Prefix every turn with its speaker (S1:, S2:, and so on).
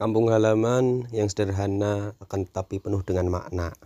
S1: Kampung halaman yang sederhana akan tetapi penuh dengan makna.